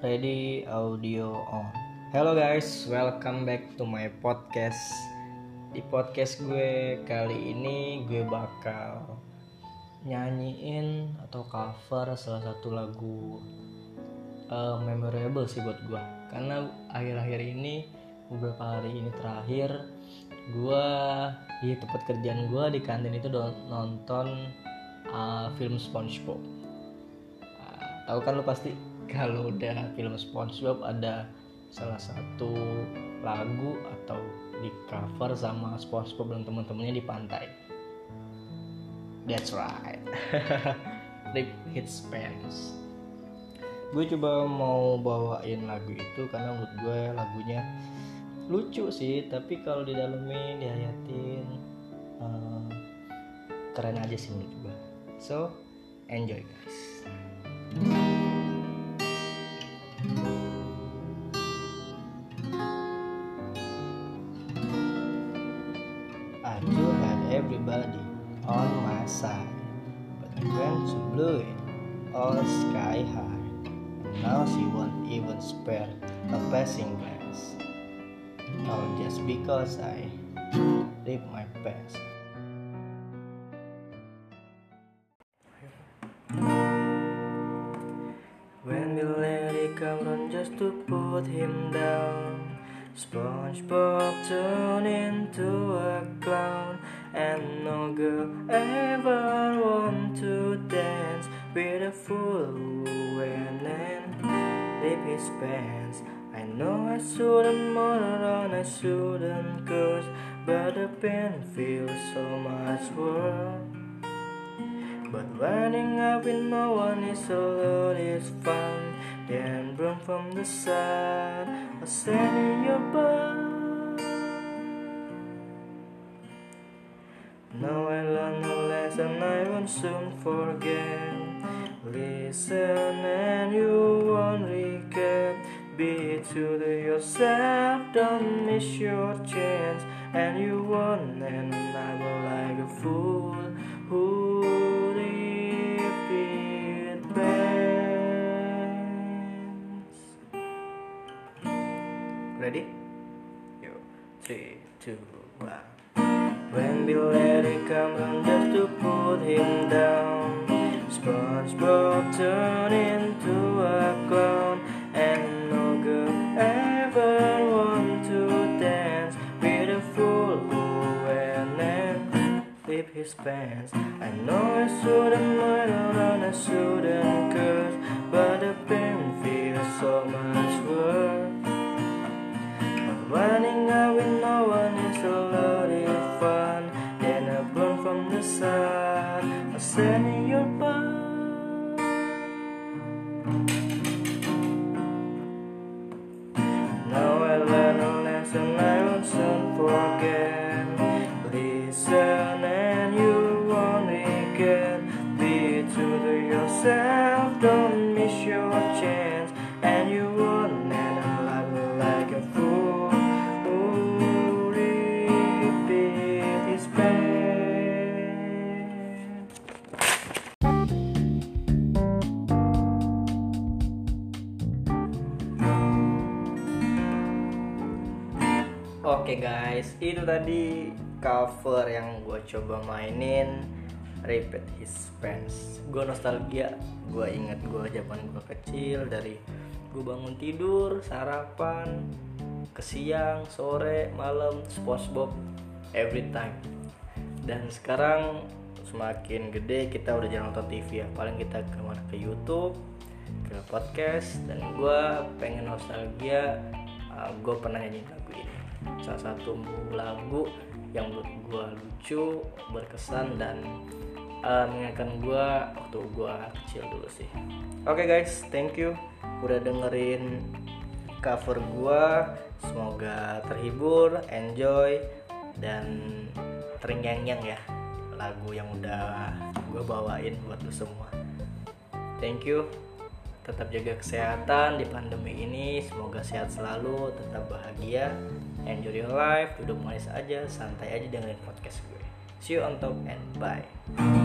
Ready audio on. Hello guys, welcome back to my podcast. Di podcast gue kali ini gue bakal nyanyiin atau cover salah satu lagu uh, memorable sih buat gue. Karena akhir-akhir ini beberapa hari ini terakhir gue di tempat kerjaan gue di kantin itu nonton uh, film SpongeBob. Uh, tahu kan lu pasti kalau udah film SpongeBob ada salah satu lagu atau di cover sama SpongeBob dan teman-temannya di pantai. That's right. Rip hits pants. Gue coba mau bawain lagu itu karena menurut gue lagunya lucu sih, tapi kalau di didalemin dihayatin uh, keren aja sih menurut gue. So enjoy guys. Everybody on my side. But went to blew it all sky high. Now she won't even spare a passing glance. All just because I live my best. When let it come on just to put him down SpongeBob turned into a clown And no girl ever want to dance With a fool and leave his pants I know I shouldn't murder and I shouldn't curse But the pain feels so much worse. But running up with no one is a lot is fun Then burn from the sun or sand in your butt Now I learn a lesson. I won't soon forget. Listen and you won't regret. Be true to yourself, don't miss your chance. And you won't end up like a fool who Ready? Yo, three, two, one. When we let it come on just to put him down, SpongeBob turned into a clown, and no girl ever want to dance with a fool who went and flip his pants. I know I shouldn't murder and I shouldn't besar a senior bar. Now I learn a lesson I won't soon forget. Listen and you only get be true to yourself. Oke okay guys, itu tadi cover yang gue coba mainin. Repeat His Pants Gue nostalgia, gue inget gue zaman gue kecil Dari gue bangun tidur, sarapan, ke siang, sore, malam, Spongebob every time. Dan sekarang semakin gede kita udah jarang nonton TV ya. Paling kita ke mana ke Youtube, ke podcast Dan gue pengen nostalgia, uh, gue pernah nyanyi lagu ini salah satu lagu yang menurut gue lucu berkesan dan uh, mengingatkan gue waktu gue kecil dulu sih. Oke okay guys thank you udah dengerin cover gue semoga terhibur enjoy dan terngiang-ngiang ya lagu yang udah gue bawain buat lu semua. Thank you tetap jaga kesehatan di pandemi ini. Semoga sehat selalu tetap bahagia. Enjoy your life. Duduk manis aja santai aja dengerin podcast gue. See you on top and bye